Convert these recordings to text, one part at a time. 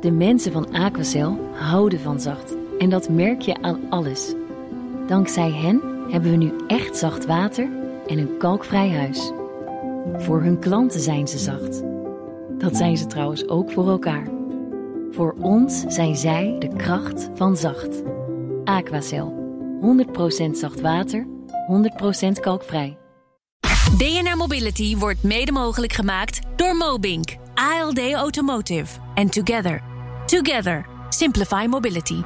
De mensen van Aquacel houden van zacht. En dat merk je aan alles. Dankzij hen hebben we nu echt zacht water en een kalkvrij huis. Voor hun klanten zijn ze zacht. Dat zijn ze trouwens ook voor elkaar. Voor ons zijn zij de kracht van zacht. Aquacel. 100% zacht water, 100% kalkvrij. DNR Mobility wordt mede mogelijk gemaakt door Mobink, ALD Automotive en Together. Together. Simplify Mobility.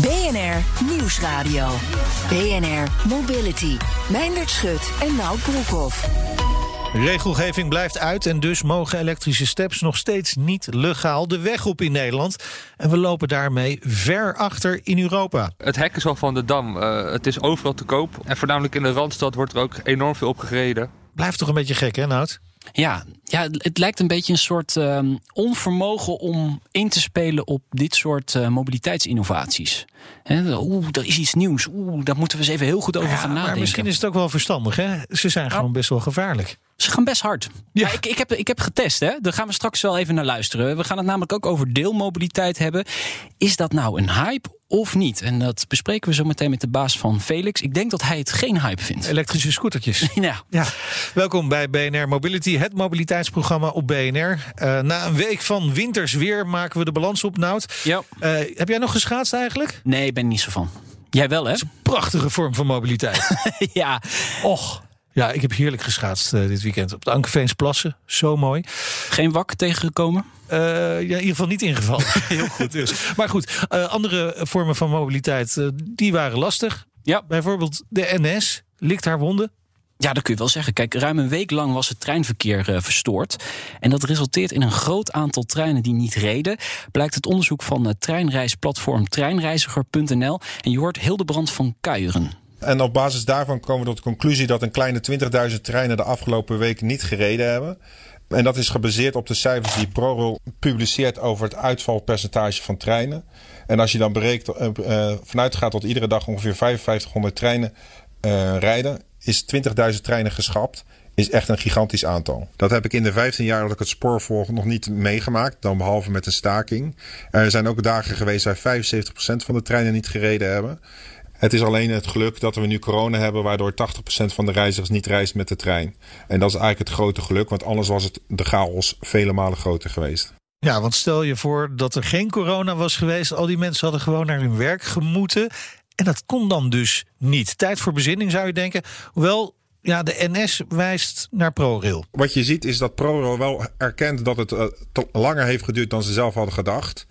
BNR Nieuwsradio. BNR Mobility. Meindert Schut en Nout Broekhoff. Regelgeving blijft uit en dus mogen elektrische steps nog steeds niet legaal de weg op in Nederland. En we lopen daarmee ver achter in Europa. Het hek is al van de dam. Uh, het is overal te koop. En voornamelijk in de Randstad wordt er ook enorm veel op gereden. Blijft toch een beetje gek, hè, Nout? Ja, ja, het lijkt een beetje een soort uh, onvermogen om in te spelen op dit soort uh, mobiliteitsinnovaties. Oeh, er is iets nieuws. Oeh, daar moeten we eens even heel goed over ja, gaan nadenken. Maar misschien is het ook wel verstandig, hè? Ze zijn gewoon best wel gevaarlijk. Ze gaan best hard. Ja. ik, ik, heb, ik heb getest, hè? Daar gaan we straks wel even naar luisteren. We gaan het namelijk ook over deelmobiliteit hebben. Is dat nou een hype of niet? En dat bespreken we zo meteen met de baas van Felix. Ik denk dat hij het geen hype vindt. Elektrische scootertjes. ja. ja. Welkom bij BNR Mobility, het mobiliteitsprogramma op BNR. Uh, na een week van winters weer maken we de balans op, Nout. Ja. Uh, heb jij nog geschaatst eigenlijk? Nee, ik ben niet zo van. Jij wel, hè? Is een prachtige vorm van mobiliteit. ja. Och. Ja, ik heb heerlijk geschaatst uh, dit weekend op de Ankerveensplassen. Zo mooi. Geen wak tegengekomen? Uh, ja, in ieder geval niet ingevallen. Heel goed dus. Maar goed, uh, andere vormen van mobiliteit, die waren lastig. Ja. Bijvoorbeeld de NS likt haar wonden. Ja, dat kun je wel zeggen. Kijk, ruim een week lang was het treinverkeer uh, verstoord. En dat resulteert in een groot aantal treinen die niet reden. Blijkt het onderzoek van het treinreisplatform treinreiziger.nl. En je hoort Hildebrand van Kuieren. En op basis daarvan komen we tot de conclusie dat een kleine 20.000 treinen de afgelopen weken niet gereden hebben. En dat is gebaseerd op de cijfers die ProRail publiceert over het uitvalpercentage van treinen. En als je dan berekent, uh, vanuit gaat dat iedere dag ongeveer 5500 treinen uh, rijden, is 20.000 treinen geschrapt. Is echt een gigantisch aantal. Dat heb ik in de 15 jaar dat ik het spoor volg nog niet meegemaakt. Dan behalve met een staking. Er zijn ook dagen geweest waar 75% van de treinen niet gereden hebben. Het is alleen het geluk dat we nu corona hebben, waardoor 80% van de reizigers niet reist met de trein. En dat is eigenlijk het grote geluk, want anders was het de chaos vele malen groter geweest. Ja, want stel je voor dat er geen corona was geweest, al die mensen hadden gewoon naar hun werk gemoeten. En dat kon dan dus niet. Tijd voor bezinning zou je denken. Hoewel, ja, de NS wijst naar ProRail. Wat je ziet is dat ProRail wel erkent dat het uh, langer heeft geduurd dan ze zelf hadden gedacht.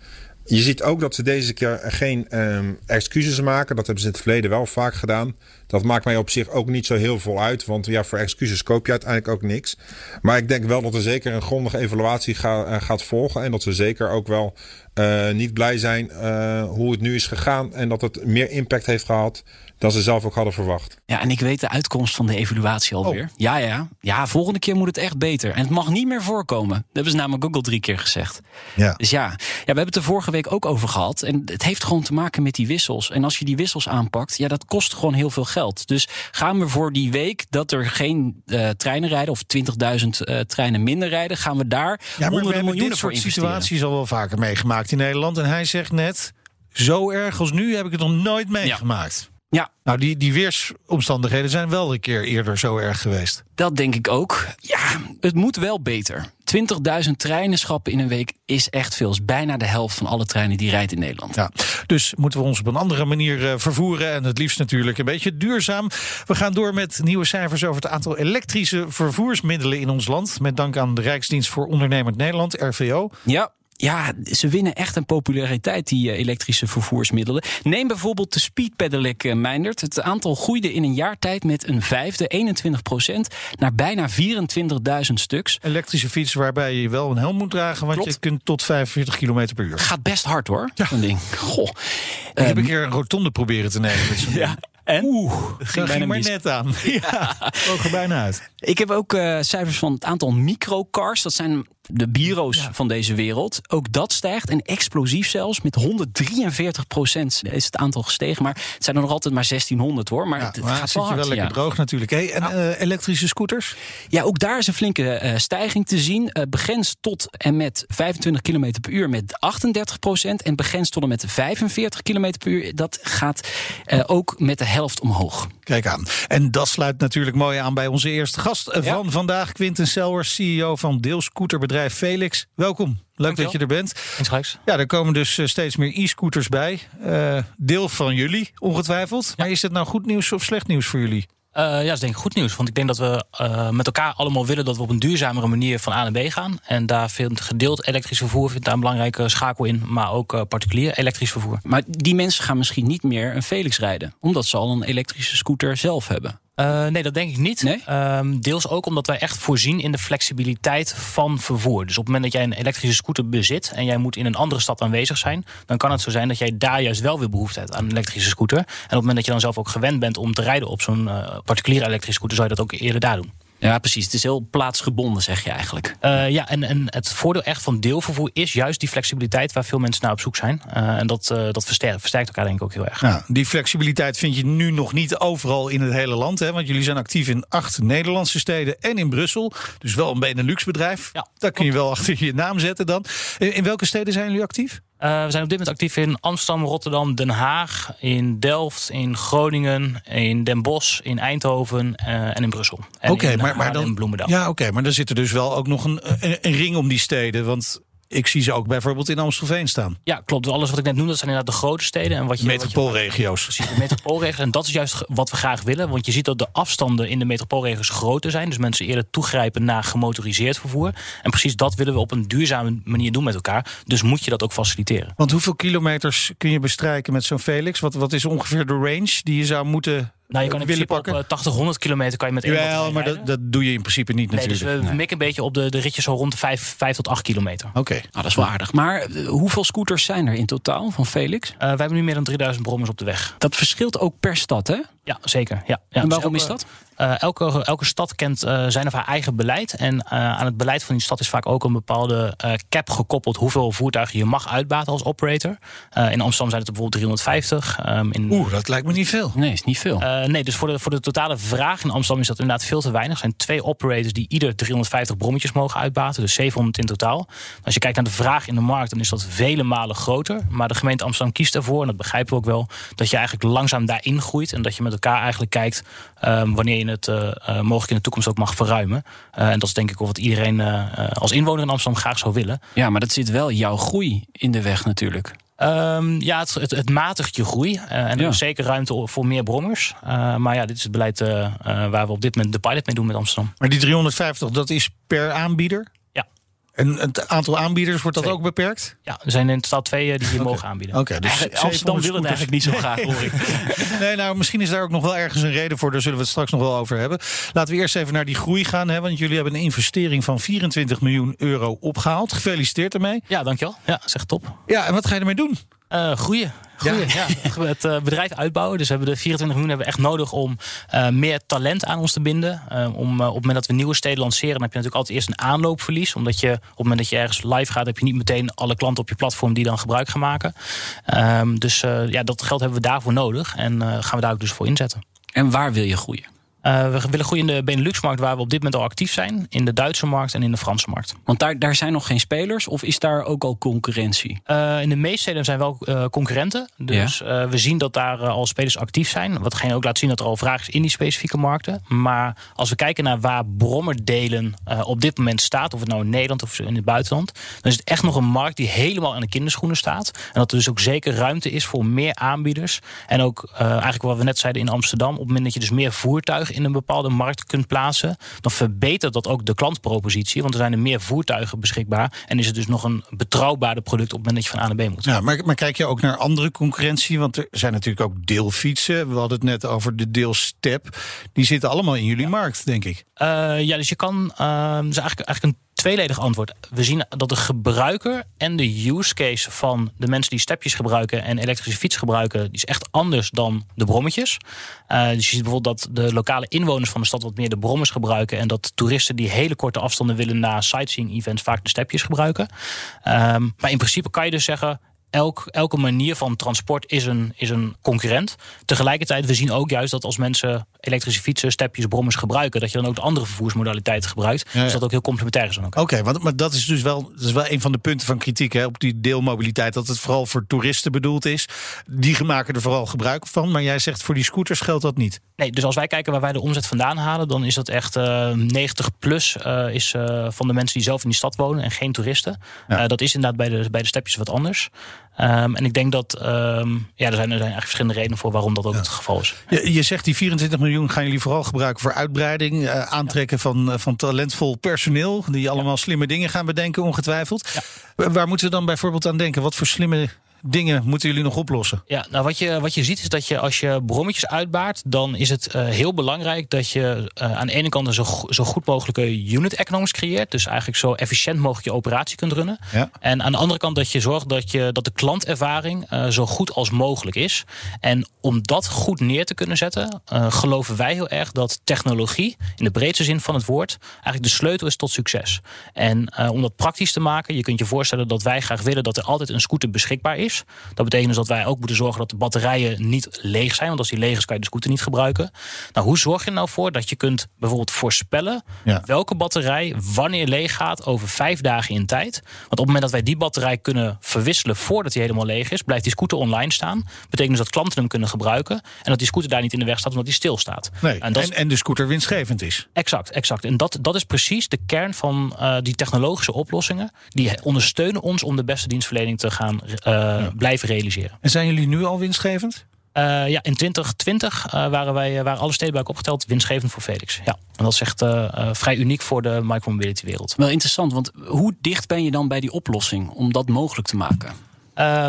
Je ziet ook dat ze deze keer geen um, excuses maken. Dat hebben ze in het verleden wel vaak gedaan. Dat maakt mij op zich ook niet zo heel veel uit. Want ja, voor excuses koop je uiteindelijk ook niks. Maar ik denk wel dat er zeker een grondige evaluatie uh, gaat volgen. En dat ze zeker ook wel uh, niet blij zijn uh, hoe het nu is gegaan. En dat het meer impact heeft gehad dan ze zelf ook hadden verwacht. Ja, en ik weet de uitkomst van de evaluatie alweer. Oh. Ja, ja. Ja, volgende keer moet het echt beter. En het mag niet meer voorkomen. Dat hebben ze namelijk ook al drie keer gezegd. Ja. Dus ja. ja, we hebben het er vorige week ook over gehad. En het heeft gewoon te maken met die wissels. En als je die wissels aanpakt, ja, dat kost gewoon heel veel geld. Dus gaan we voor die week dat er geen uh, treinen rijden... of 20.000 uh, treinen minder rijden, gaan we daar ja, maar honderden miljoenen dit voor soort investeren. situaties al wel vaker meegemaakt in Nederland. En hij zegt net, zo erg als nu heb ik het nog nooit meegemaakt. Ja. Ja. Nou, die, die weersomstandigheden zijn wel een keer eerder zo erg geweest. Dat denk ik ook. Ja, het moet wel beter. 20.000 treinen schappen in een week is echt veel. Is bijna de helft van alle treinen die rijdt in Nederland. Ja, dus moeten we ons op een andere manier uh, vervoeren. En het liefst natuurlijk een beetje duurzaam. We gaan door met nieuwe cijfers over het aantal elektrische vervoersmiddelen in ons land. Met dank aan de Rijksdienst voor Ondernemend Nederland, RVO. Ja, ja, ze winnen echt een populariteit, die uh, elektrische vervoersmiddelen. Neem bijvoorbeeld de Speed Pedelec, uh, Meindert. Het aantal groeide in een jaar tijd met een vijfde, 21 procent, naar bijna 24.000 stuks. Elektrische fiets waarbij je wel een helm moet dragen, want Klopt. je kunt tot 45 km per uur. Gaat best hard hoor, ja. zo'n ding. Goh. Ik heb een keer een rotonde proberen te nemen met zo'n ja. ding. En? Oeh, ging dat ging maar mis. net aan. Ja, vloog er bijna uit. Ik heb ook uh, cijfers van het aantal microcars. Dat zijn De bureaus van deze wereld. Ook dat stijgt en explosief zelfs. Met 143 procent is het aantal gestegen. Maar het zijn er nog altijd maar 1600 hoor. Maar Ja, het maar gaat wel hard. wel lekker ja. droog natuurlijk. Hey, en eh, elektrische scooters? Ja, ook daar is een flinke eh, stijging te zien. Eh, begrensd tot en met 25 km per uur met 38 procent. En begrensd tot en met 45 km per uur. Dat gaat ook met de helft omhoog. Kijk aan. En dat sluit natuurlijk mooi aan bij onze eerste gast van vandaag. Quinten Selwers, CEO van deelscooterbedrijf Felix. Welkom. Leuk dat je er bent. Insgelijks. Ja, er komen dus eh, steeds meer e-scooters bij. Eh, deel van jullie, ongetwijfeld. Maar is het nou goed nieuws of slecht nieuws voor jullie? Eh, ja, dat is denk ik goed nieuws. Want ik denk dat we met elkaar allemaal willen dat we op een duurzamere manier van A naar B gaan. En daar vindt gedeeld elektrisch vervoer vindt daar een belangrijke schakel in. Maar ook particulier elektrisch vervoer. Maar die mensen gaan misschien niet meer een Felix rijden. Omdat ze al een elektrische scooter zelf hebben. Eh, nee, dat denk ik niet. Nee? Ehm, deels ook omdat wij echt voorzien in de flexibiliteit van vervoer. Dus op het moment dat jij een elektrische scooter bezit en jij moet in een andere stad aanwezig zijn, dan kan het zo zijn dat jij daar juist wel weer behoefte hebt aan een elektrische scooter. En op het moment dat je dan zelf ook gewend bent om te rijden op zo'n eh, particuliere elektrische scooter, zou je dat ook eerder daar doen. Ja, precies. Het is heel plaatsgebonden, zeg je eigenlijk. Eh, ja, en, en het voordeel echt van deelvervoer is juist die flexibiliteit waar veel mensen naar op zoek zijn. Eh, en dat, eh, dat versterkt, versterkt elkaar denk ik ook heel erg. Nou, die flexibiliteit vind je nu nog niet overal in het hele land. Hè? Want jullie zijn actief in acht Nederlandse steden en in Brussel. Dus wel een Benelux-bedrijf. Ja, Daar kun je wel achter je naam zetten dan. In, in welke steden zijn jullie actief? Eh, we zijn op dit moment actief in Amsterdam, Rotterdam, Den Haag, in Delft, in Groningen, in Den Bosch, in Eindhoven eh, en in Brussel. Oké, maar, eh, maar dan. Ja, oké, maar dan zit er dus wel ook nog een, een, een ring om die steden. Want ik zie ze ook bijvoorbeeld in Amstelveen staan. Ja, klopt. Alles wat ik net noemde, dat zijn inderdaad de grote steden. En wat je, wat je- Metropoolregio's. Precies, de metropoolregio's. En dat is juist wat we graag willen. Want je ziet dat de afstanden in de metropoolregio's groter zijn. Dus mensen eerder toegrijpen naar gemotoriseerd vervoer. En precies dat willen we op een duurzame manier doen met elkaar. Dus moet je dat ook faciliteren. Want hoeveel kilometers kun je bestrijken met zo'n Felix? Wat, wat is ongeveer de range die je zou moeten Nou, je kan eh, in willen principe op pakken? eh, 80, 100 kilometer kan je met één Jawel, batterij maar dat, dat doe je in principe niet Nee, dus natuurlijk. we mikken een beetje op de, de ritjes zo rond de 5, 5 tot 8 kilometer. Oké. Nou, dat is wel aardig. Maar eh, hoeveel scooters zijn er in totaal van Felix? Eh, we hebben nu meer dan 3000 brommers op de weg. Dat verschilt ook per stad, hè? Ja, zeker. Ja, ja. En Dus waarom elke- is dat? eh, elke, elke stad kent eh, zijn of haar eigen beleid. En eh, aan het beleid van die stad is vaak ook een bepaalde eh, cap gekoppeld hoeveel voertuigen je mag uitbaten als operator. Eh, in Amsterdam zijn het bijvoorbeeld 350. ehm, in, Oeh, dat lijkt me niet veel. Nee, is niet veel. Eh, nee, dus voor de, voor de totale vraag in Amsterdam is dat inderdaad veel te weinig. Er zijn twee operators die ieder 350 brommetjes mogen uitbaten, dus 700 in totaal. Als je kijkt naar de vraag in de markt, dan is dat vele malen groter. Maar de gemeente Amsterdam kiest ervoor, en dat begrijpen we ook wel, dat je eigenlijk langzaam daarin groeit. En dat je met elkaar eigenlijk kijkt ehm, wanneer je het eh, eh, mogelijk in de toekomst ook mag verruimen. Eh, en dat is denk ik wat iedereen eh, eh, als inwoner in Amsterdam graag zou willen. Ja, maar dat zit wel jouw groei in de weg natuurlijk. Ehm, ja, het, het, het matigt je groei. eh, en er is zeker ruimte voor meer brommers. Eh, maar ja, dit is het beleid waar we op dit moment de pilot mee doen met Amsterdam. Maar die 350, dat is per aanbieder? En het aantal aanbieders, wordt dat Twee. ook beperkt? Ja, er zijn in totaal twee die hier mogen aanbieden. Oké, dus Eigenlijk, Amsterdam 700 wil het eigenlijk niet zo graag, hoor ik. Nee, nou, misschien is daar ook nog wel ergens een reden voor. Daar zullen we het straks nog wel over hebben. Laten we eerst even naar die groei gaan. Hè, want jullie hebben een investering van 24 miljoen euro opgehaald. Gefeliciteerd ermee. Ja, dankjewel. Ja, zeg top. Ja, en wat ga je ermee doen? Eh groeien. groeien ja. Het eh, bedrijf uitbouwen. Dus we hebben de 24 miljoen hebben we echt nodig om eh, meer talent aan ons te binden. Om, op het moment dat we nieuwe steden lanceren, dan heb je natuurlijk altijd eerst een aanloopverlies. Omdat je op het moment dat je ergens live gaat, heb je niet meteen alle klanten op je platform die dan gebruik gaan maken. Ehm, dus ja, dat geld hebben we daarvoor nodig. En gaan we daar ook dus voor inzetten. En waar wil je groeien? Eh, we willen groeien in de Benelux-markt, waar we op dit moment al actief zijn. In de Duitse markt en in de Franse markt. Want daar, daar zijn nog geen spelers of is daar ook al concurrentie? Eh, in de meeste steden zijn wel eh, concurrenten. Dus we zien dat daar al spelers actief zijn. Watgene ook laat zien dat er al vraag is in die specifieke markten. Maar als we kijken naar waar brommerdelen op dit moment staat, of het nou in Nederland of in het buitenland, dan is het echt nog een markt die helemaal aan de kinderschoenen staat. En dat er dus ook zeker ruimte is voor meer aanbieders. En ook eigenlijk wat we net zeiden in Amsterdam, op het moment dat je dus meer voertuigen in een bepaalde markt kunt plaatsen, dan verbetert dat ook de klantpropositie. Want er zijn er meer voertuigen beschikbaar. En is het dus nog een betrouwbaarder product op het moment dat je van A naar B moet. Ja, maar, maar kijk je ook naar andere concurrentie? Want er zijn natuurlijk ook deelfietsen. We hadden het net over de deelstep. Die zitten allemaal in jullie markt, denk ik. Eh, ja, dus je kan. het is eigenlijk, eigenlijk een tweeledig antwoord. We zien dat de gebruiker en de use case van de mensen die stepjes gebruiken en elektrische fiets gebruiken, die is echt anders dan de brommetjes. Uh, dus je ziet bijvoorbeeld dat de lokale inwoners van de stad wat meer de brommers gebruiken en dat toeristen die hele korte afstanden willen na sightseeing events vaak de stepjes gebruiken. Um, maar in principe kan je dus zeggen, elk, elke manier van transport is een, is een concurrent. Tegelijkertijd, we zien ook juist dat als mensen elektrische fietsen, stepjes, brommers gebruiken, dat je dan ook de andere vervoersmodaliteiten gebruikt. Dus dat ook heel complementair is. Oké, want maar dat is dus wel, dat is wel een van de punten van kritiek hè, op die deelmobiliteit. Dat het vooral voor toeristen bedoeld is. Die maken er vooral gebruik van. Maar jij zegt voor die scooters geldt dat niet. Nee, dus als wij kijken waar wij de omzet vandaan halen, dan is dat echt uh, eh, 90 plus uh, is uh, van de mensen die zelf in die stad wonen en geen toeristen. Ja. dat is inderdaad bij de, bij de stepjes wat anders. Um, en ik denk dat um, ja, er, zijn, er zijn eigenlijk verschillende redenen voor waarom dat ook het geval is. Je, je, zegt die 24 miljoen gaan jullie vooral gebruiken voor uitbreiding, uh, aantrekken ja. van, van talentvol personeel, die allemaal slimme dingen gaan bedenken, ongetwijfeld. Waar moeten we dan bijvoorbeeld aan denken? Wat voor slimme dingen moeten jullie nog oplossen? Ja, nou wat je, wat je ziet is dat je als je brommetjes uitbaart, dan is het uh, heel belangrijk dat je uh, aan de ene kant een zo, zo goed mogelijke unit economics creëert. Dus eigenlijk zo efficiënt mogelijk je operatie kunt runnen. Ja. En aan de andere kant dat je zorgt dat, je, dat de klantervaring uh, zo goed als mogelijk is. En om dat goed neer te kunnen zetten, geloven wij heel erg dat technologie, in de breedste zin van het woord, eigenlijk de sleutel is tot succes. En om dat praktisch te maken, je kunt je voorstellen dat wij graag willen dat er altijd een scooter beschikbaar is. Dat betekent dus dat wij ook moeten zorgen dat de batterijen niet leeg zijn. Want als die leeg is, kan je de scooter niet gebruiken. Nou, hoe zorg je er nou voor dat je kunt bijvoorbeeld voorspellen welke batterij wanneer leeg gaat over vijf dagen in tijd? Want op het moment dat wij die batterij kunnen verwisselen voordat die helemaal leeg is, blijft die scooter online staan. Betekent dus dat klanten hem kunnen gebruiken. En dat die scooter daar niet in de weg staat omdat die stilstaat. Nee, en, en, en, de scooter winstgevend is. Exact, exact. En dat, dat is precies de kern van uh, die technologische oplossingen. Die ondersteunen ons om de beste dienstverlening te gaan uh, blijven realiseren. En zijn jullie nu al winstgevend? Uh, ja, in 2020 uh, eh, waren, wij, waren alle steden bij elkaar opgeteld winstgevend voor Felix. Ja. En dat is echt uh, vrij uniek voor de micromobility wereld. Wel interessant, want hoe dicht ben je dan bij die oplossing om dat mogelijk te maken?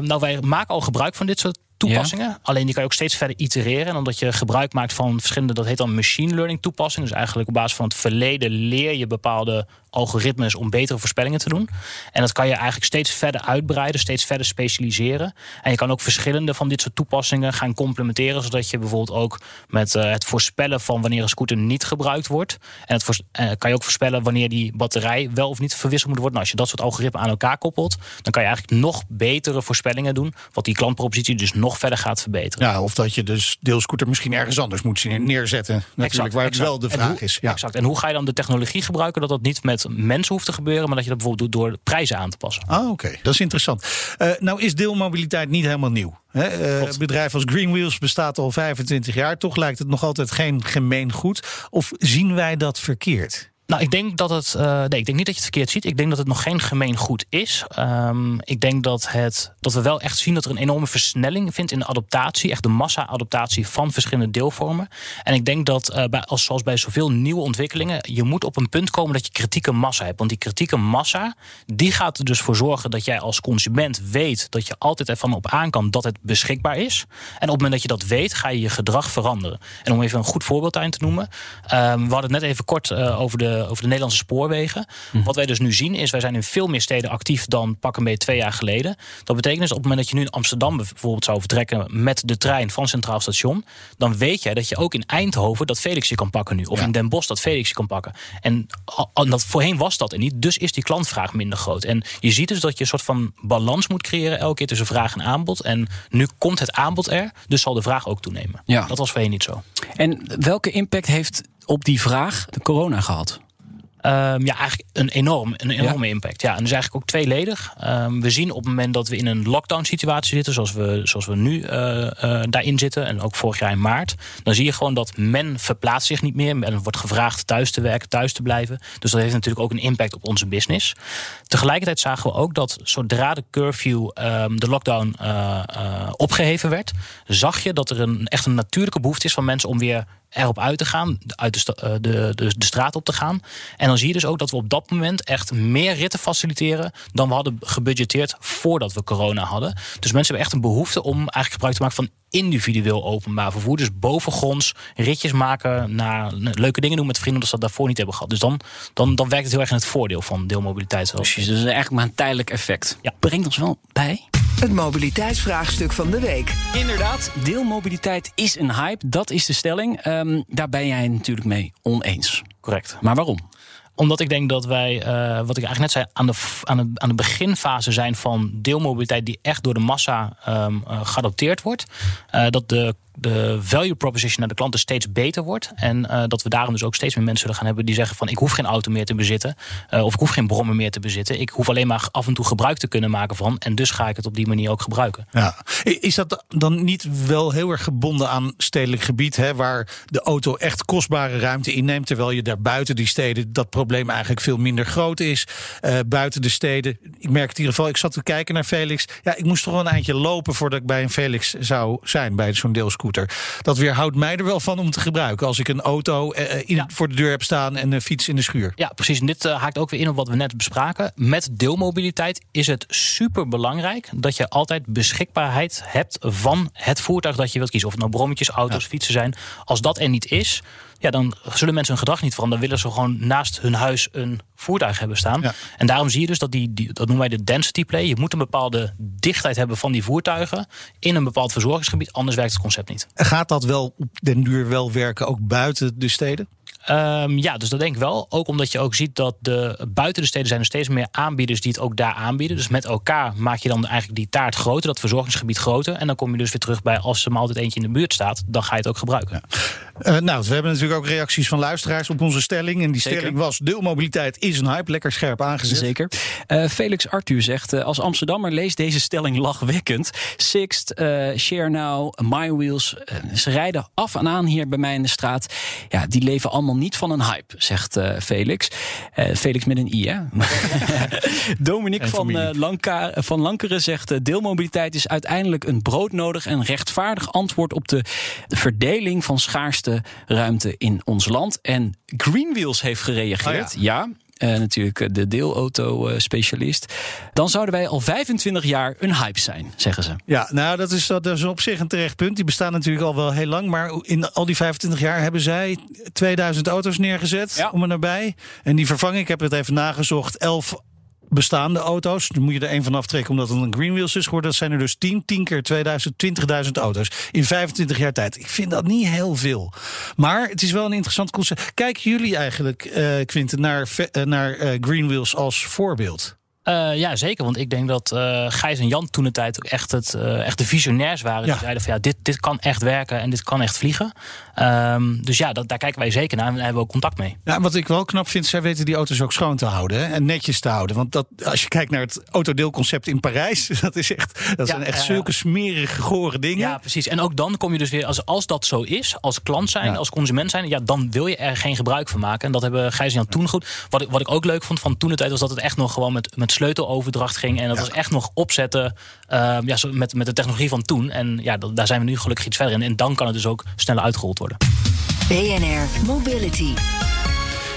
nou, wij maken al gebruik van dit soort toepassingen. Alleen die kan je ook steeds verder itereren. En omdat je gebruik maakt van verschillende, dat heet dan machine learning toepassingen. Dus eigenlijk op basis van het verleden leer je bepaalde algoritmes om betere voorspellingen te doen. En dat kan je eigenlijk steeds verder uitbreiden, steeds verder specialiseren. En je kan ook verschillende van dit soort toepassingen gaan complementeren, zodat je bijvoorbeeld ook met uh, het voorspellen van wanneer een scooter niet gebruikt wordt. En het uh, kan je ook voorspellen wanneer die batterij wel of niet verwisseld moet worden. Nou, als je dat soort algoritmen aan elkaar koppelt, dan kan je eigenlijk nog betere voorspellingen doen, wat die klantpropositie dus nog verder gaat verbeteren. Ja, of dat je dus deelscooter misschien ergens anders moet neerzetten. Natuurlijk, exact, waar het wel de vraag is. Ja. Exact. En hoe ga je dan de technologie gebruiken dat dat niet met mensen hoeft te gebeuren, maar dat je dat bijvoorbeeld doet door prijzen aan te passen. Ah, oké. Dat is interessant. Uh, nou is deelmobiliteit niet helemaal nieuw. Hè? Uh, bedrijf als Greenwheels bestaat al 25 jaar. Toch lijkt het nog altijd geen gemeen goed. Of zien wij dat verkeerd? Nou, ik denk dat het. Uh, nee, ik denk niet dat je het verkeerd ziet. Ik denk dat het nog geen gemeen goed is. Um, ik denk dat, het, dat we wel echt zien dat er een enorme versnelling vindt in de adaptatie. Echt de massa-adaptatie van verschillende deelvormen. En ik denk dat, uh, bij, als, zoals bij zoveel nieuwe ontwikkelingen, je moet op een punt komen dat je kritieke massa hebt. Want die kritieke massa, die gaat er dus voor zorgen dat jij als consument weet dat je altijd ervan op aan kan dat het beschikbaar is. En op het moment dat je dat weet, ga je je gedrag veranderen. En om even een goed voorbeeld aan te noemen. Um, we hadden het net even kort uh, over de over de Nederlandse spoorwegen. Mhm. Wat wij dus nu zien is, wij zijn in veel meer steden actief dan pak een beetje twee jaar geleden. Dat betekent dus op het moment dat je nu in Amsterdam bijvoorbeeld zou vertrekken met de trein van Centraal Station, dan weet jij dat je ook in Eindhoven dat Felix je kan pakken nu. Of in Den Bosch dat Felix je kan pakken. En dat, voorheen was dat er niet, dus is die klantvraag minder groot. En je ziet dus dat je een soort van balans moet creëren elke keer tussen vraag en aanbod. En nu komt het aanbod er, dus zal de vraag ook toenemen. Ja. Dat was voorheen niet zo. En welke impact heeft op die vraag de corona gehad? Um, ja, eigenlijk een, enorm, een enorme impact. Ja, en dus eigenlijk ook tweeledig. Um, we zien op het moment dat we in een lockdown situatie zitten, zoals we, zoals we nu uh, uh, daarin zitten, en ook vorig jaar in maart, dan zie je gewoon dat men verplaatst zich niet meer. Men wordt gevraagd thuis te werken, thuis te blijven. Dus dat heeft natuurlijk ook een impact op onze business. Tegelijkertijd zagen we ook dat zodra de curfew, um, de lockdown uh, opgeheven werd, zag je dat er een, echt een natuurlijke behoefte is van mensen om weer erop uit te gaan, uit de, eh, de, de, de straat op te gaan. En dan zie je dus ook dat we op dat moment echt meer ritten faciliteren dan we hadden gebudgeteerd voordat we corona hadden. Dus mensen hebben echt een behoefte om eigenlijk gebruik te maken van individueel openbaar vervoer. Dus bovengronds ritjes maken naar leuke dingen doen met vrienden, dat ze dat daarvoor niet hebben gehad. Dus dan, dan, dan werkt het heel erg in het voordeel van deelmobiliteit. zoals- Precies, dus eigenlijk maar een tijdelijk effect. Ja. Brengt ons wel bij. Het mobiliteitsvraagstuk van de week. Inderdaad, deelmobiliteit is een hype. Dat is de stelling. Ehm, daar ben jij natuurlijk mee oneens. Correct. Maar waarom? Omdat ik denk dat wij, eh, wat ik eigenlijk net zei, aan de, aan, de, aan de beginfase zijn van deelmobiliteit die echt door de massa ehm, eh, geadopteerd wordt. Eh, dat de, de value proposition naar de klanten steeds beter wordt. En eh, dat we daarom dus ook steeds meer mensen zullen gaan hebben die zeggen van ik hoef geen auto meer te bezitten. eh, of ik hoef geen brommer meer te bezitten. Ik hoef alleen maar af en toe gebruik te kunnen maken van. En dus ga ik het op die manier ook gebruiken. Ja. Is dat dan niet wel heel erg gebonden aan stedelijk gebied, hè, waar de auto echt kostbare ruimte inneemt, terwijl je daar buiten die steden dat probleem eigenlijk veel minder groot is? Eh, buiten de steden. Ik merk het in ieder geval, ik zat te kijken naar Felix. Ja, ik moest toch wel een eindje lopen voordat ik bij een Felix zou zijn, bij zo'n Dat weerhoudt mij er wel van om te gebruiken als ik een auto eh, in, Ja. voor de deur heb staan en een fiets in de schuur. Ja, precies. En dit eh, haakt ook weer in op wat we net bespraken. Met deelmobiliteit is het super belangrijk dat je altijd beschikbaarheid hebt van het voertuig dat je wilt kiezen. Of het nou brommetjes, auto's, fietsen zijn. Als dat er niet is, ja, dan zullen mensen hun gedrag niet veranderen. Dan willen ze gewoon naast hun huis een voertuig hebben staan. Ja. En daarom zie je dus dat die, die, dat noemen wij de density play. Je moet een bepaalde dichtheid hebben van die voertuigen in een bepaald verzorgingsgebied. Anders werkt het concept niet. Gaat dat wel op den duur wel werken, ook buiten de steden? Ehm, ja, dus dat denk ik wel. Ook omdat je ook ziet dat de, buiten de steden zijn er steeds meer aanbieders die het ook daar aanbieden. Dus met elkaar maak je dan eigenlijk die taart groter, dat verzorgingsgebied groter. En dan kom je dus weer terug bij als er maar altijd eentje in de buurt staat, dan ga je het ook gebruiken. Eh, nou, we hebben natuurlijk ook reacties van luisteraars op onze stelling. En die Zeker. stelling was: deelmobiliteit is een hype. Lekker scherp aangezet. Zeker. Eh, Felix Arthur zegt, eh, als Amsterdammer leest deze stelling lachwekkend. Sixt, eh Share Now, My Wheels, ze rijden af en aan hier bij mij in de straat. Ja, die leven allemaal niet van een hype, zegt eh, Felix. Eh, Felix met een i, hè? Dominique En van, eh, Lanka, van Lankeren zegt... deelmobiliteit is uiteindelijk een broodnodig en rechtvaardig antwoord... op de, de verdeling van schaarste ruimte in ons land. En Greenwheels heeft gereageerd. Oh ja. Eh, natuurlijk eh, de deelauto-specialist. Dan zouden wij al 25 jaar een hype zijn, zeggen ze. Ja, nou, dat is, dat is op zich een terecht punt. Die bestaan natuurlijk al wel heel lang. Maar in al die 25 jaar hebben zij 2000 auto's neergezet. Ja. Om en nabij. En die vervanging, ik heb het even nagezocht, 11 bestaande auto's. Dan moet je er één van aftrekken omdat het een Greenwheels is geworden. Dat zijn er dus 10, 10 keer 2000, 20.000 auto's. In 25 jaar tijd. Ik vind dat niet heel veel. Maar het is wel een interessant concept. Kijken jullie eigenlijk, eh Quinten, naar, eh, naar eh, Greenwheels als voorbeeld? Eh, ja, zeker. Want ik denk dat eh Gijs en Jan toen de tijd ook echt, het, eh, echt de visionairs waren. Ja. Die zeiden van ja, dit, dit kan echt werken en dit kan echt vliegen. Ehm, dus ja, dat, daar kijken wij zeker naar en daar hebben we ook contact mee. Ja, wat ik wel knap vind, zij weten die auto's ook schoon te houden hè, en netjes te houden. Want dat, als je kijkt naar het autodeelconcept in Parijs, dat is echt, dat Ja, zijn echt zulke smerige, gore dingen. Ja, precies. En ook dan kom je dus weer, als, als dat zo is, als klant zijn, Ja. als consument zijn, ja, dan wil je er geen gebruik van maken. En dat hebben Gijs en Jan toen goed. Wat ik, wat ik ook leuk vond van toen de tijd, was dat het echt nog gewoon met, met sleuteloverdracht ging. En dat was echt nog opzetten ehm, ja, zo met, met de technologie van toen. En ja, dat, daar zijn we nu gelukkig iets verder in. En dan kan het dus ook sneller uitgerold worden. BNR Mobility.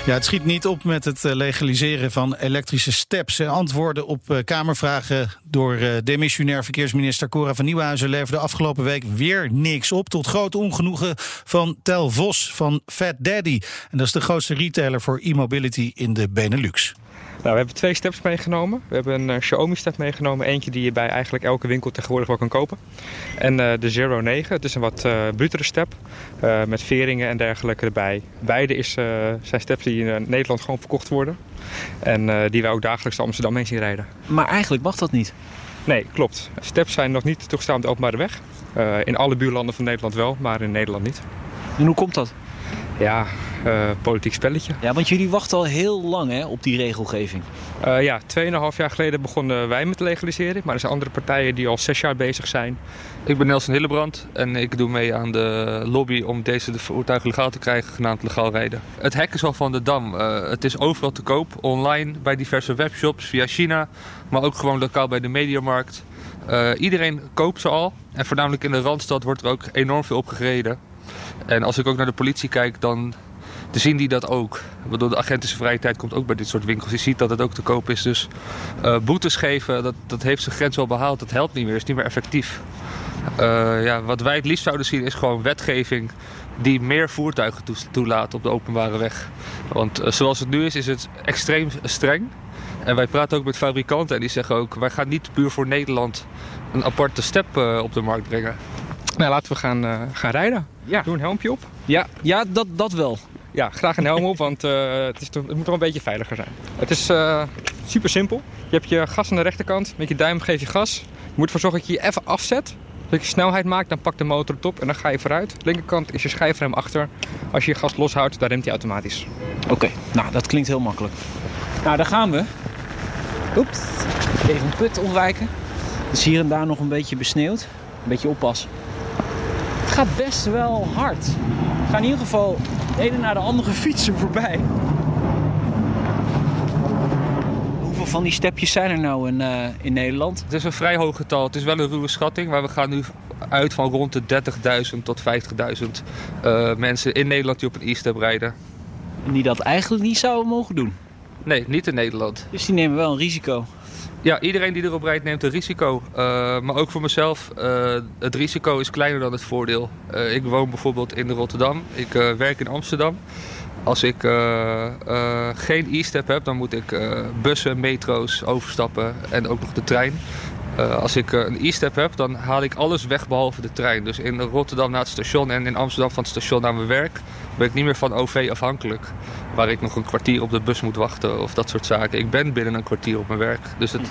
Ja, het schiet niet op met het eh, legaliseren van elektrische steps. Antwoorden op eh, Kamervragen door eh, demissionair verkeersminister Cora van Nieuwenhuizen leverden afgelopen week weer niks op. Tot groot ongenoegen van Tel Vos van Fat Daddy. En dat is de grootste retailer voor e-mobility in de Benelux. Nou, we hebben twee steps meegenomen. We hebben een eh, Xiaomi step meegenomen. Eentje die je bij eigenlijk elke winkel tegenwoordig wel kan kopen. En eh, de Zero 9. Het is een wat eh brutere step. met veringen en dergelijke erbij. Beide is, zijn steps die in Nederland gewoon verkocht worden. En die wij ook dagelijks de Amsterdam heen zien rijden. Maar eigenlijk mag dat niet. Nee, klopt. Steps zijn nog niet toegestaan op de openbare weg. In alle buurlanden van Nederland wel, maar in Nederland niet. En hoe komt dat? Ja, eh, politiek spelletje. Ja, want jullie wachten al heel lang hè, op die regelgeving. Eh ja, 2,5 jaar geleden begonnen wij met legaliseren. Maar er zijn andere partijen die al zes jaar bezig zijn. Ik ben Nelson Hillebrand en ik doe mee aan de lobby om deze voertuigen legaal te krijgen, genaamd legaal rijden. Het hek is al van de dam. Eh, het is overal te koop, online, bij diverse webshops, via China, maar ook gewoon lokaal bij de mediamarkt. Eh, iedereen koopt ze al en voornamelijk in de Randstad wordt er ook enorm veel op gereden. En als ik ook naar de politie kijk, dan zien die dat ook. Waardoor de agentische vrije tijd komt ook bij dit soort winkels. Je ziet dat het ook te koop is. Dus uh, boetes geven, dat, dat heeft zijn grens wel behaald. Dat helpt niet meer, is niet meer effectief. Uh, ja, wat wij het liefst zouden zien is gewoon wetgeving die meer voertuigen toelaat op de openbare weg. Want uh, zoals het nu is, is het extreem streng. En wij praten ook met fabrikanten en die zeggen ook... wij gaan niet puur voor Nederland een aparte step op de markt brengen. Nou, laten we gaan, gaan rijden. Ja. Doe een helmpje op. Ja, ja dat, dat wel. Ja, graag een helm op, want uh, het, is toch, het moet toch een beetje veiliger zijn. Het is uh, super simpel. Je hebt je gas aan de rechterkant. Met je duim geef je gas. Je moet ervoor zorgen dat je je even afzet. Dat je snelheid maakt, dan pakt de motor het op en dan ga je vooruit. linkerkant is je schijfrem achter. Als je je gas loshoudt, dan remt hij automatisch. Oké, okay. nou dat klinkt heel makkelijk. Nou, daar gaan we. Oeps, even een put ontwijken. Het is hier en daar nog een beetje besneeuwd. Een beetje oppassen. Het gaat best wel hard. We gaan in ieder geval de ene naar de andere fietsen voorbij. Hoeveel van die stepjes zijn er nou in, uh, in Nederland? Het is een vrij hoog getal. Het is wel een ruwe schatting, maar we gaan nu uit van rond de 30.000 tot 50.000 uh, mensen in Nederland die op een e-step rijden. En die dat eigenlijk niet zouden mogen doen? Nee, niet in Nederland. Dus die nemen wel een risico? Ja, iedereen die erop rijdt neemt een risico. Uh, maar ook voor mezelf, uh, het risico is kleiner dan het voordeel. Uh, ik woon bijvoorbeeld in Rotterdam. Ik werk in Amsterdam. Als ik geen e-step heb, dan moet ik bussen, metro's overstappen en ook nog de trein. Als ik een e-step heb, dan haal ik alles weg behalve de trein. Dus in Rotterdam naar het station en in Amsterdam van het station naar mijn werk ben ik niet meer van OV afhankelijk. Waar ik nog een kwartier op de bus moet wachten of dat soort zaken. Ik ben binnen een kwartier op mijn werk. Dus het...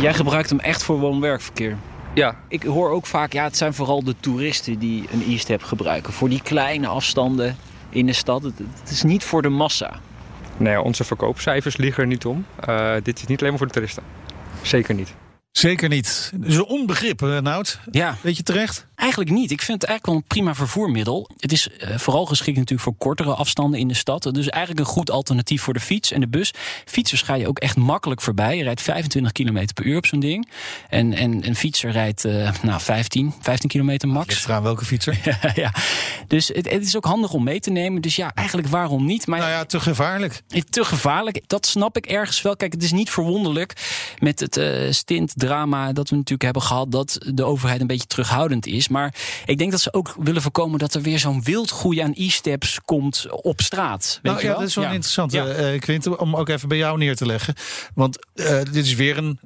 Jij gebruikt hem echt voor woon-werkverkeer? Ja. Ik hoor ook vaak, ja, het zijn vooral de toeristen die een e-step gebruiken. Voor die kleine afstanden in de stad. Het, het, is niet voor de massa. Nee, onze verkoopcijfers liegen er niet om. Uh, dit is niet alleen maar voor de toeristen. Zeker niet. Zeker niet. Dus onbegrip, Nout. Ja. Weet je terecht? Eigenlijk niet. Ik vind het eigenlijk wel een prima vervoermiddel. Het is uh, vooral geschikt natuurlijk voor kortere afstanden in de stad. Dus eigenlijk een goed alternatief voor de fiets en de bus. Fietsers ga je ook echt makkelijk voorbij. Je rijdt 25 km per uur op zo'n ding. En, en een fietser rijdt uh, nou, 15, 15 kilometer max. Ligt eraan welke fietser. ja, dus het, het, is ook handig om mee te nemen. Dus ja, eigenlijk waarom niet? Maar nou ja, te gevaarlijk. Te gevaarlijk. Dat snap ik ergens wel. Kijk, het is niet verwonderlijk met het uh, stintdrama dat we natuurlijk hebben gehad... dat de overheid een beetje terughoudend is. Maar ik denk dat ze ook willen voorkomen dat er weer zo'n wildgroei aan e-steps komt op straat. Weet nou, je ja, wel? dat is wel Ja. interessant, Ja. eh, om ook even bij jou neer te leggen. Want eh, dit is weer een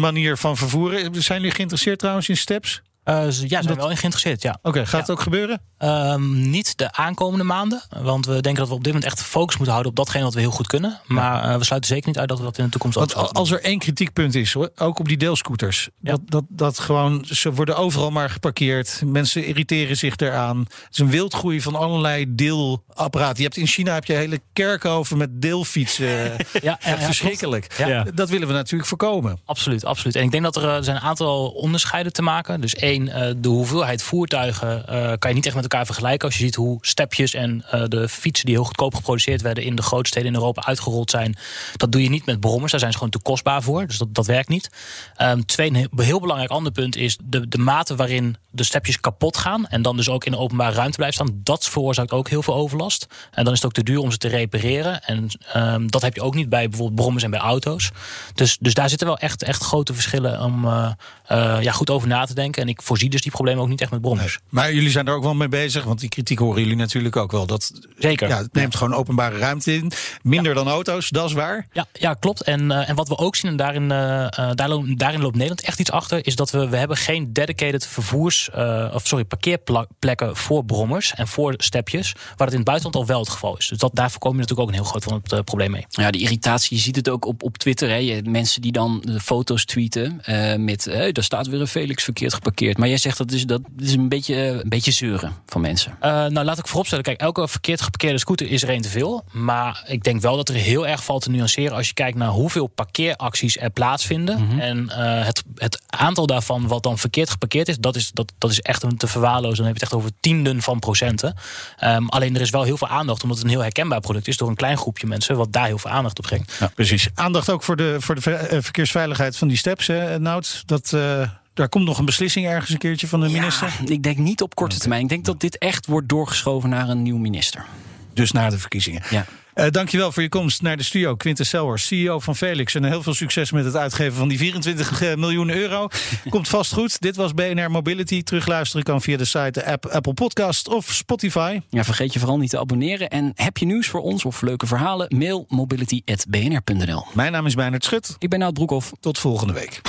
manier van vervoeren. Zijn jullie geïnteresseerd trouwens in steps? Eh, ja, zijn we wel in geïnteresseerd, ja. Oké, gaat het ook gebeuren? Ehm, niet de aankomende maanden. Want we denken dat we op dit moment echt focus moeten houden op datgene wat we heel goed kunnen. Maar eh, we sluiten zeker niet uit dat we dat in de toekomst ook Want als er één kritiekpunt is, hoor, ook op die deelscooters, dat, dat, dat gewoon, ze worden overal maar geparkeerd. Mensen irriteren zich eraan. Het is een wildgroei van allerlei deelapparaten. Je hebt in China heb je hele kerkhoven met deelfietsen. Ja, ja, Echt ja, verschrikkelijk. Ja. Dat willen we natuurlijk voorkomen. Absoluut, absoluut. En ik denk dat er, eh, er zijn een aantal onderscheiden te maken. Dus één, eh, de hoeveelheid voertuigen eh, kan je niet echt met elkaar vergelijken. Als je ziet hoe stepjes en eh, de fietsen die heel goedkoop geproduceerd werden in de grote steden in Europa uitgerold zijn. Dat doe je niet met brommers. Daar zijn ze gewoon te kostbaar voor. Dus dat, dat werkt niet. Ehm, twee, een heel, belangrijk ander punt is de, de mate waarin de stepjes kapot gaan. En dan dus ook in de openbare ruimte blijven staan. Dat veroorzaakt ook heel veel overlast. En dan is het ook te duur om ze te repareren. En ehm, dat heb je ook niet bij bijvoorbeeld brommers en bij auto's. Dus, dus daar zitten wel echt, echt grote verschillen om ja, goed over na te denken. En ik voorzie dus die problemen ook niet echt met brommers. Maar jullie zijn er ook wel mee bezig, want die kritiek horen jullie natuurlijk ook wel. Dat, Zeker. Ja, het neemt gewoon openbare ruimte in. Minder dan auto's, dat is waar. Ja, ja klopt. En, eh, en wat we ook zien, en daarin, eh, eh, daar lo- daarin loopt Nederland echt iets achter, is dat we, we hebben geen dedicated vervoers, eh, of sorry, parkeerplekken voor brommers en voor stepjes, waar het in het buitenland al wel het geval is. Dus dat, daar voorkom je natuurlijk ook een heel groot van het probleem mee. Ja, die irritatie, je ziet het ook op, op Twitter. Hè. Je, mensen die dan de foto's tweeten eh, met... Hey, daar staat weer een Felix verkeerd geparkeerd. Maar jij zegt dat is, dat is een, beetje, eh, een beetje zeuren van mensen. Eh, nou, laat ik vooropstellen. Kijk, elke verkeerd geparkeerde scooter is er één te veel. Maar ik denk wel dat er heel erg valt te nuanceren als je kijkt naar hoeveel parkeeracties er plaatsvinden. En eh, het, het aantal daarvan wat dan verkeerd geparkeerd is, dat is, dat, dat is echt een te verwaarlozen. Dan heb je het echt over tienden van procenten. Ehm, alleen er is wel heel veel aandacht, omdat het een heel herkenbaar product is door een klein groepje mensen, wat daar heel veel aandacht op brengt. Ja, precies. Aandacht ook voor de, voor de ver- verkeersveiligheid van die steps, hè, Nout. Dat, eh, Daar komt nog een beslissing ergens een keertje van de minister. Ja, ik denk niet op korte termijn. Ik denk dat dit echt wordt doorgeschoven naar een nieuw minister. Dus na de verkiezingen. Ja. Uh, dankjewel voor je komst naar de studio. Quintus Selwers, CEO van Felix. En heel veel succes met het uitgeven van die 24 eh, miljoen euro. Komt vast goed. Dit was BNR Mobility. Terugluisteren kan via de site, de app, Apple Podcast of Spotify. Ja, vergeet je vooral niet te abonneren. En heb je nieuws voor ons of leuke verhalen? Mail mobility.bnr.nl Mijn naam is Bernard Schut. Ik ben Nout Broekhoff. Tot volgende week.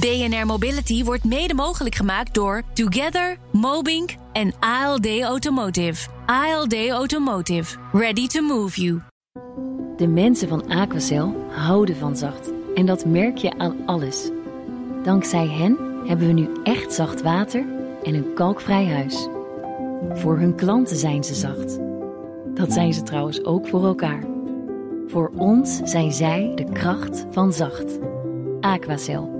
BNR Mobility wordt mede mogelijk gemaakt door Together, Mobink en ALD Automotive. ALD Automotive. Ready to move you. De mensen van Aquacel houden van zacht. En dat merk je aan alles. Dankzij hen hebben we nu echt zacht water en een kalkvrij huis. Voor hun klanten zijn ze zacht. Dat zijn ze trouwens ook voor elkaar. Voor ons zijn zij de kracht van zacht. Aquacel.